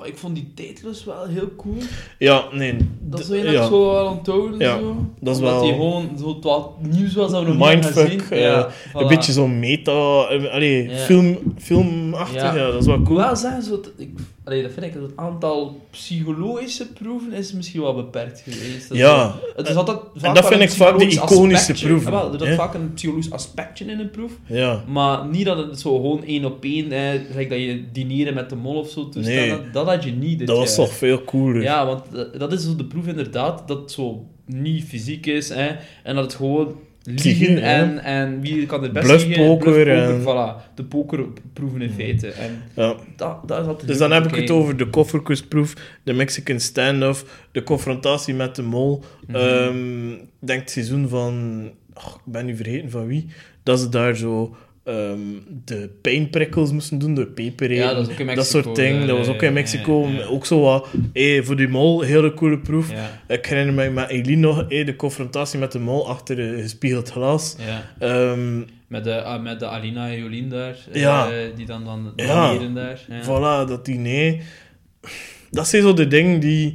Oh, ik vond die tijdlus wel heel cool. Ja, nee. Dat is wel een dat ja. zo wel onthouden. Ja, zo. dat is Omdat wel- gewoon zo wat nieuws was dat we nog niet Mindfuck, gezien. eh, Ja, Een voilà. beetje zo'n meta... eh, Allee, Ja. film, filmachtig. Ja. Dat is wel cool. wel zeggen, zo, ik, allee, dat vind ik, het aantal psychologische proeven is misschien wel beperkt geweest. Dat Ja. het is altijd vaak dat vind ik vaak die iconische aspectje. proeven, Ja, wel, er zit vaak een psychologisch aspectje in een proef. Ja. Maar niet dat het zo gewoon één op één, eh, like dat je dineren met de mol of zo toestaat. Nee. Dat, dat had je niet Dat was toch veel cooler. Ja, want dat- dat is zo de proef inderdaad, dat het zo niet fysiek is. Hè, en dat het gewoon liegen en, en wie kan er best Bluffpoker en- Voilà, de pokerproeven in feite. En Ja. dat, dat is altijd Dus dan heb ik het over de kofferkusproef, de Mexican standoff, de confrontatie met de mol. Ik denk het seizoen van... ach, ik ben nu vergeten van wie. Dat ze daar zo ehm, de pijnprikkels moesten doen, de peper Ja, eten, dat soort dingen. Dat was ook in Mexico. Ook zo wat... Hey, voor die mol, hele coole proef. Ik herinner mij met Eileen nog hey, de confrontatie met de mol achter een gespiegeld glas. Ehm, Met, de, ah, met de Alina en Jolien daar, eh, Ja. die dan dan Ja. daar. Ja. Voilà, dat die nee. Dat zijn zo de dingen die.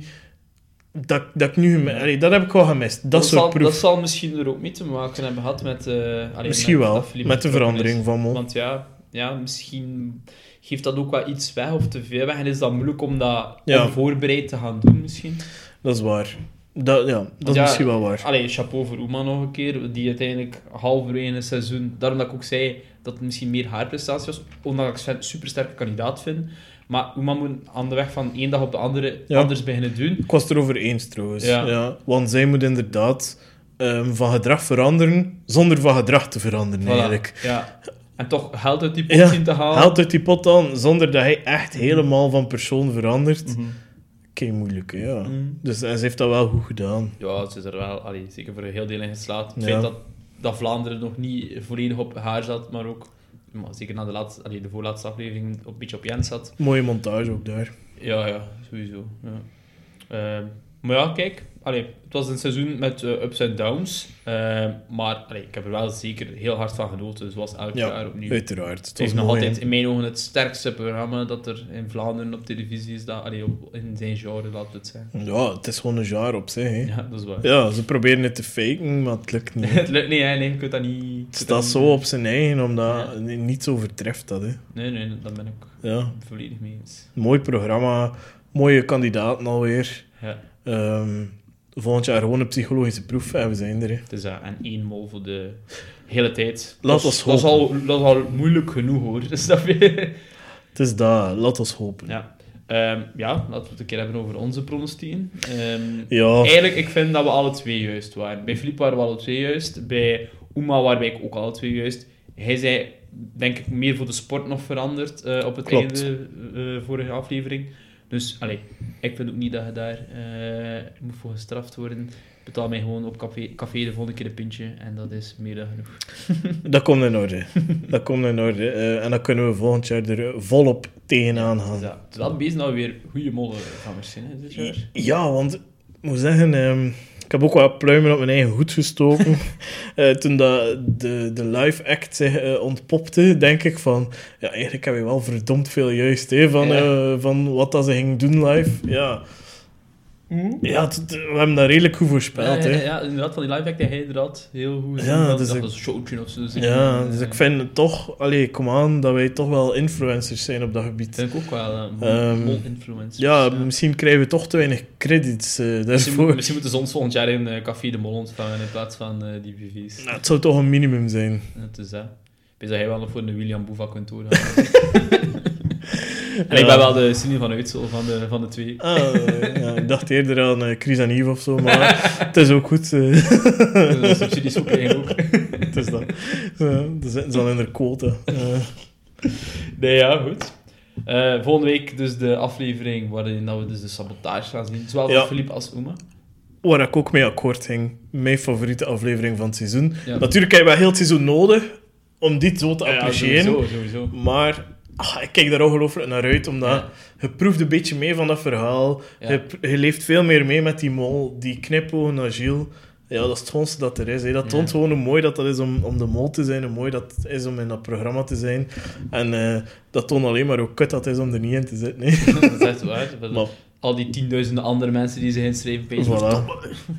Dat, dat ik nu Allee, dat heb ik wel gemist. Dat, soort zal, proef. dat zal misschien er ook mee te maken hebben gehad met... eh, allee, Misschien met wel, met de verandering is. van mol. Want ja, ja, misschien geeft dat ook wel iets weg of te veel weg. En is dat moeilijk om dat Ja. onvoorbereid te gaan doen, misschien. Dat is waar. Dat, ja, dat is Ja, misschien wel waar. Allee, chapeau voor Oema nog een keer, die uiteindelijk halverwege het seizoen, daarom dat ik ook zei dat het misschien meer haar prestatie was, omdat ik een supersterke kandidaat vind. Maar Oema moet aan de weg van één dag op de andere Ja. anders beginnen doen. Ik was het erover eens trouwens. Ja. Ja. want zij moet inderdaad ehm, van gedrag veranderen zonder van gedrag te veranderen Voilà. eigenlijk. Ja. En toch geld uit die pot Ja, zien te halen. Haalt uit die pot dan zonder dat hij echt helemaal van persoon verandert. Mhm. Kei moeilijk, ja. Mhm. Dus en ze heeft dat wel goed gedaan. Ja, ze is er wel allee, zeker voor een heel deel in geslaagd. Het Ja. feit dat, dat Vlaanderen nog niet volledig op haar zat, maar ook maar zeker na de, laatste, allee, de voorlaatste aflevering op, een beetje op Jens zat. Mooie montage ook daar. Ja, ja, sowieso. Ja. Ehm, maar ja, kijk, allee, het was een seizoen met eh, ups en downs. Ehm, maar allee, ik heb er wel zeker heel hard van genoten, zoals elk Ja, jaar opnieuw. Uiteraard. Het is nog mooi, altijd in mijn ogen het sterkste programma dat er in Vlaanderen op televisie is, dat, allee, op, in zijn genre, we het zijn. Ja, het is gewoon een jaar op zich. Hè. Ja, dat is waar. Ja, ze proberen het te faken, maar het lukt niet. het lukt niet, hè. nee, je kunt dat niet... Het staat zo niet- op zijn eigen, omdat niets overtreft dat. Hè. Nee, nee, dat ben ik Ja, volledig mee eens. mooi programma, mooie kandidaten alweer. Ja, Ehm, volgend jaar gewoon een psychologische proef en we zijn er. Hè. het is dat. En één mol voor de hele tijd. Laat dat, ons is- dat is al, dat is al moeilijk genoeg, hoor. Snap je? Het is dat, laat ons hopen. Ja. Ehm, ja, laten we het een keer hebben over onze pronostieken. Ehm, Ja, Eigenlijk, ik vind dat we alle twee juist waren. Bij Filip waren we alle twee juist. Bij Uma waren wij ook alle twee juist. Hij zei, denk ik, meer voor de sport nog veranderd eh, op het Klopt. einde eh vorige aflevering. Dus, allee, ik vind ook niet dat je daar eh, moet voor gestraft worden. Betaal mij gewoon op café, café de volgende keer een pintje en dat is meer dan genoeg. dat komt in orde. dat komt in orde. Eh, en dan kunnen we volgend jaar er volop tegenaan gaan. ja, wel bezig dat we weer goede mollen gaan verzinnen dit jaar. Ja, want ik moet zeggen, ehm, ik heb ook wel pluimen op mijn eigen hoed gestoken. Eh, toen dat de, de live act zich eh, ontpopte, denk ik van... Ja, eigenlijk heb je wel verdomd veel juist hè, van, Ja. eh, van wat dat ze ging doen live. Ja, ja het- het- we hebben dat redelijk goed voorspeld. ja, hè. ja, ja, inderdaad, van die live act die hij inderdaad heel goed Ja, ja, dat, dus dat ik- was een showtje of zo. zeg Ja, dus Eh, ik vind het toch... Allee, kom aan, dat wij toch wel influencers zijn op dat gebied. vind ik ook wel een Ehm, mol-influencers. Ja, misschien krijgen we toch te weinig credits eh, Misschien, daarvoor. misschien moeten ze ons volgend jaar in eh, Café de Mol ontvangen in plaats van eh, die BV's. Nou, het zou toch een minimum zijn. Het is dat. Ik weet dat hij wel nog voor de William Boeva kunt. en ik ben wel de Cindy van Uitsel van de, van de twee. Ah, ja, ik dacht eerder aan eh, Chris en Yves of zo, maar het is ook goed. eh. Dat subsidies ook krijgen ook. het is dat. Ja, ze dan in de quota. Eh, Nee, ja, goed. Volgende week dus de aflevering waarin dat we dus de sabotage gaan zien. Zowel van Ja. Philippe als Uma. waar ik ook mee akkoord ging. Mijn favoriete aflevering van het seizoen. Ja. Natuurlijk heb je wel heel het seizoen nodig om dit zo te Ja, appreciëren. sowieso, sowieso. maar ah, ik kijk daar ongelooflijk naar uit, omdat Ja. je proeft een beetje mee van dat verhaal. Ja. Je, je leeft veel meer mee met die mol, die knipogen naar Gilles. Ja, dat is het schoonste dat er is. Hè. Dat Ja. toont gewoon hoe mooi dat, dat is om, om de mol te zijn, hoe mooi dat is om in dat programma te zijn. En eh, dat toont alleen maar hoe kut dat is om er niet in te zitten. hè. dat is echt waar. Maar Al die tienduizenden andere mensen die zich inschrijven. bij Voilà.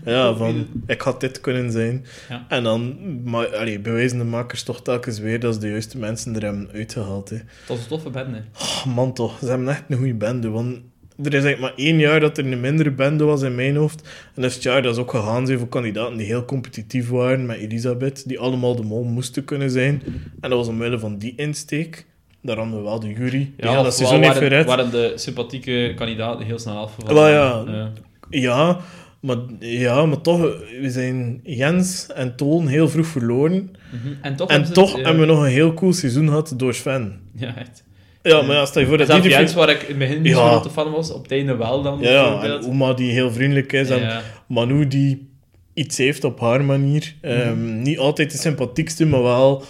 Ja, van, ik had dit kunnen zijn. Ja. En dan maar, allee, bewijzen de makers toch telkens weer dat ze de juiste mensen er hebben uitgehaald. Hè. Het was een toffe band, hè. Oh, man toch, ze hebben echt een goede bende. Want er is eigenlijk maar één jaar dat er een mindere bende was in mijn hoofd. En dat is het jaar dat is ook gegaan zijn voor kandidaten die heel competitief waren met Elisabeth. Die allemaal de mol moesten kunnen zijn. En dat was omwille van die insteek. Daar hadden we wel de jury. Ja, ja, dat seizoen heeft waren, gered. waren de sympathieke kandidaten heel snel afgevallen. Wel ja. Ja. Ja, maar, ja, maar toch, we zijn Jens en Toon heel vroeg verloren. Mhm. En toch, En hebben ze toch het, hebben we nog een heel cool seizoen gehad door Sven. Ja, echt. Ja, maar ja, stel je voor dat die... Jens, waar ik in het begin niet Ja. zo fan was, op het einde wel dan, Ja, en Oma die heel vriendelijk is. En. Manu die iets heeft op haar manier. Ehm, niet altijd de sympathiekste, maar wel...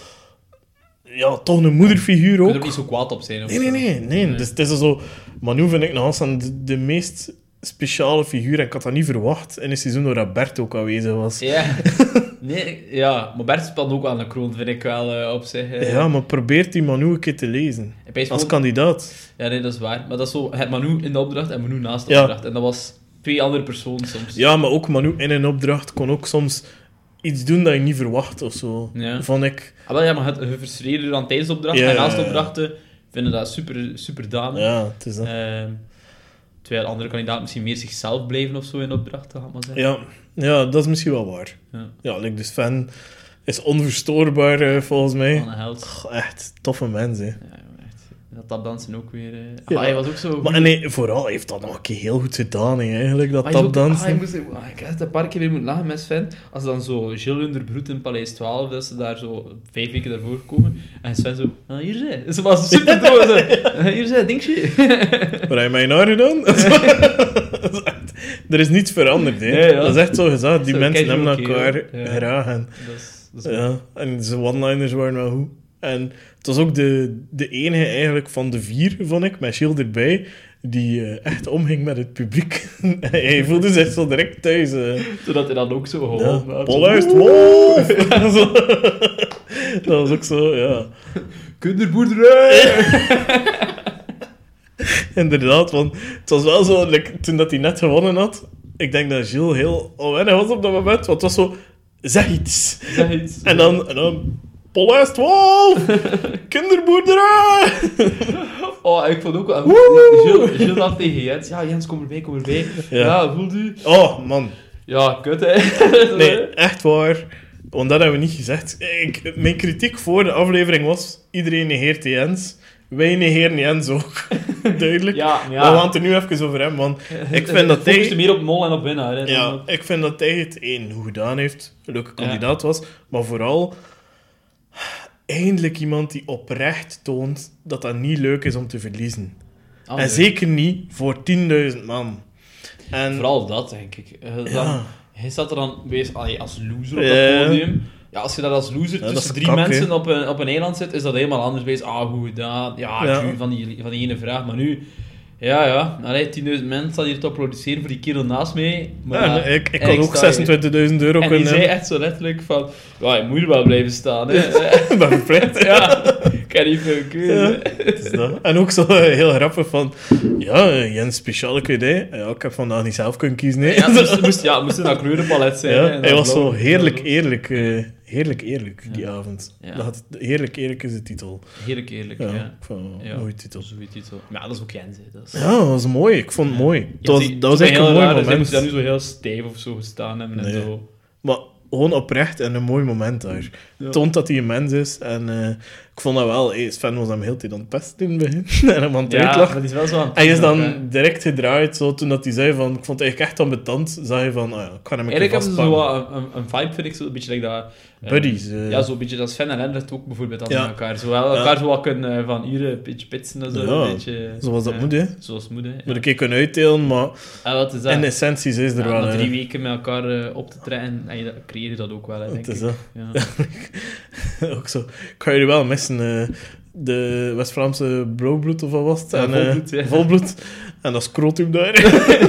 Ja, toch een moederfiguur Je kunt er ook. niet zo kwaad op zijn. of Nee, nee, nee. nee. Dus het is zo... Manu vind ik nog de, de meest speciale figuur. En ik had dat niet verwacht in een seizoen waar dat Bert ook aanwezig was. Ja. nee, ja, maar Bert speelt ook wel een kroon, vind ik wel eh, op zich. eh. Ja, maar probeert die Manu een keer te lezen. Als kandidaat. Ja, nee, dat is waar. Maar dat is zo, het Manu in de opdracht en Manu naast de Ja. opdracht. En dat was twee andere personen soms. Ja, maar ook Manu in een opdracht kon ook soms iets doen dat je niet verwacht of zo. Ja. Vond ik. Ah, wel, ja, maar het je frustreerde dan tijdens de opdracht Ja, en opdrachten vinden dat super, super dame. Ja, het is dat. Ehm, Terwijl andere kandidaten misschien meer zichzelf blijven of zo in opdrachten, ga ik maar zeggen. Ja, ja, dat is misschien wel waar. Ja. Ja, like, dus Sven is onverstoorbaar eh, volgens mij. Van een held. Goh, echt toffe mens, hè. Ja, jongen, echt. Dat tapdansen ook weer... eh. Ja. Ah, hij was ook zo... Maar nee, vooral heeft dat nog een keer heel goed gedaan, eigenlijk, dat tapdansen. ah, ik, moest, ah, ik had een paar keer weer moeten lachen met Sven. Als dan zo Gilles Underbroet in Paleis 12, dat ze daar zo vijf weken daarvoor komen. En Sven zo, ah, hier zijn. Ze was super droog. Zo, "Ah, hier zijn, dingetje. Wat heb je mij naar gedaan? Er is niets veranderd, hè. Ja. Dat is echt zo gezegd. Die Zo mensen hebben elkaar graag. En, Dat is, dat is ja, en zijn one-liners waren wel goed. En het was ook de, de enige eigenlijk van de vier, vond ik, met Gilles erbij, die eh, echt omging met het publiek. hij voelde zich zo direct thuis. eh. Zodat hij dan ook zo Ja. geholpen had. Polluist wolf! Dat was ook zo, ja. Kinderboerderij! Inderdaad, want het was wel zo, like, toen dat hij net gewonnen had, ik denk dat Gilles heel onwennig was op dat moment, want het was zo, zeg iets. Zeg iets. En dan, en dan Polluist wolf! Kinderboerderij! Oh, ik vond ook wel... Gilles had tegen Jens, ja, Jens, kom erbij, kom erbij. Ja. Ja, voelt u? Oh, man. Ja, kut, hè. Nee, echt waar. Want dat hebben we niet gezegd. Ik, mijn kritiek voor de aflevering was, iedereen negeert Jens. Wij negeren Jens ook. Duidelijk. Ja, ja. Maar we gaan het er nu even over hebben, want ik vind dat hij... meer op mol en op winnaar, hè. Ja, ik vind dat hij het één goed gedaan heeft, een leuke Ja. kandidaat was, maar vooral eindelijk iemand die oprecht toont dat dat niet leuk is om te verliezen. Ah, en nee. zeker niet voor 10.000 man. En Vooral dat, denk ik. Eh, Dan, Ja. Hij staat er dan wees, allee, als loser op dat podium. Ja, als je dat als loser tussen drie kak, mensen op een, op een eiland zit, is dat helemaal anders. Wees, ah, hoe gedaan. Ja, van, die, van die ene vraag. Maar nu, ja, ja. Allee, 10.000 mensen staan hier te applaudisseren voor die kerel naast mij. Maar ja, ja, ik, ik sta ook je- 26.000 euro En kunnen zei echt zo letterlijk van, ja, je moet er wel blijven staan. Hè. Ben verplicht. ja, ik kan niet veel keuze. Ja. En ook zo heel grappig van... Ja, Jens, speciale idee. Ja, ik heb vandaag niet zelf kunnen kiezen. Nee. Ja, het moest, moest, ja, moest een kleurenpalet zijn. Ja, hè, en hij was zo heerlijk eerlijk. eh, heerlijk eerlijk, die avond. Dat had, heerlijk eerlijk is de titel. Heerlijk eerlijk, Ja, ja. mooie titel. Goede titel. Maar ja, dat is ook Jens, is... Ja, dat was mooi. Ik vond het mooi. Dat was, dat was eigenlijk een mooi raar, moment. moest daar nu zo heel stijf of zo gestaan hebben en zo. Maar gewoon oprecht en een mooi moment daar. Toont dat hij een mens is. En eh, ik vond dat wel... Hey, Sven was hem heel tijd aan het pesten in het begin. en hem aan het Ja, maar die is wel zo aan het Hij is doen ook, dan direct gedraaid, zo, toen dat hij zei van... Ik vond het eigenlijk echt ambetant. Zag je van, oh ja, ik ga hem een keer Eigenlijk hebben ze zo een, een, een vibe, vind ik, zo een beetje like dat... eh, Buddies. eh. Ja, zo'n beetje dat Sven en Lennart ook bijvoorbeeld aan Ja. elkaar. Zo wel elkaar zo wat kunnen eh, van hier een beetje pitsen en zo. Ja, een beetje, Zoals dat ja, moet, hè. Zoals moet, hè. Ja. Moet ik een kunnen uitdelen, maar En wat is dat? in essentie is er Ja, wel... na eh, drie weken met elkaar eh, op te trekken, en je, dat- creëer je dat ook wel, hè, denk Het is ik. dat. Ja. ook zo. Ik ga jullie wel missen. Eh, de West-Vlaamse blauwbloed of wat was het? Ja, en, eh, volbloed, ja. volbloed. En dat scrotum daar.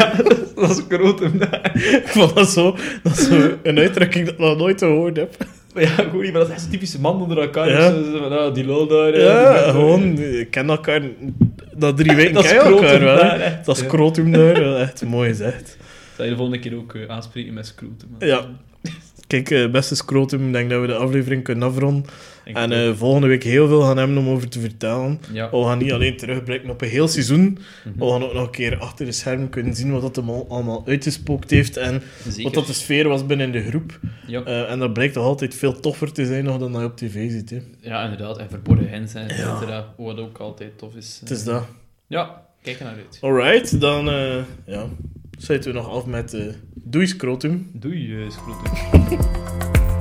dat is groot hem daar. ik vond dat zo, dat is zo een uitdrukking dat ik nog nooit gehoord heb. Ja, goed, maar dat is echt zo'n typische man onder elkaar. Ja. Dus, van, ah, die lol daar. Ja, die- gewoon, ik ken elkaar... Dat drie weken Dat ken je elkaar wel. daar, echt. Dat Ja. scrotum daar, echt mooi gezegd. Zou je de volgende keer ook aanspreken met scrotum? Ja. Kijk, eh, beste scrotum, ik denk dat we de aflevering kunnen afronden. En eh, volgende week heel veel gaan hebben om over te vertellen. ja. We gaan niet alleen terugblikken op een heel seizoen. Mhm. We gaan ook nog een keer achter de schermen kunnen zien wat dat hem al- allemaal uitgespookt heeft. En Zeker. wat dat de sfeer was binnen de groep. ja. Eh, en dat blijkt toch altijd veel toffer te zijn nog dan dat je op tv ziet. Hè. ja, inderdaad. En verborgen hints en et Ja. cetera. Wat ook altijd tof is. Het is dat. Ja, kijk er naar uit. Alright, dan ja, sluiten we nog af met eh doei scrotum. Doei, eh, scrotum.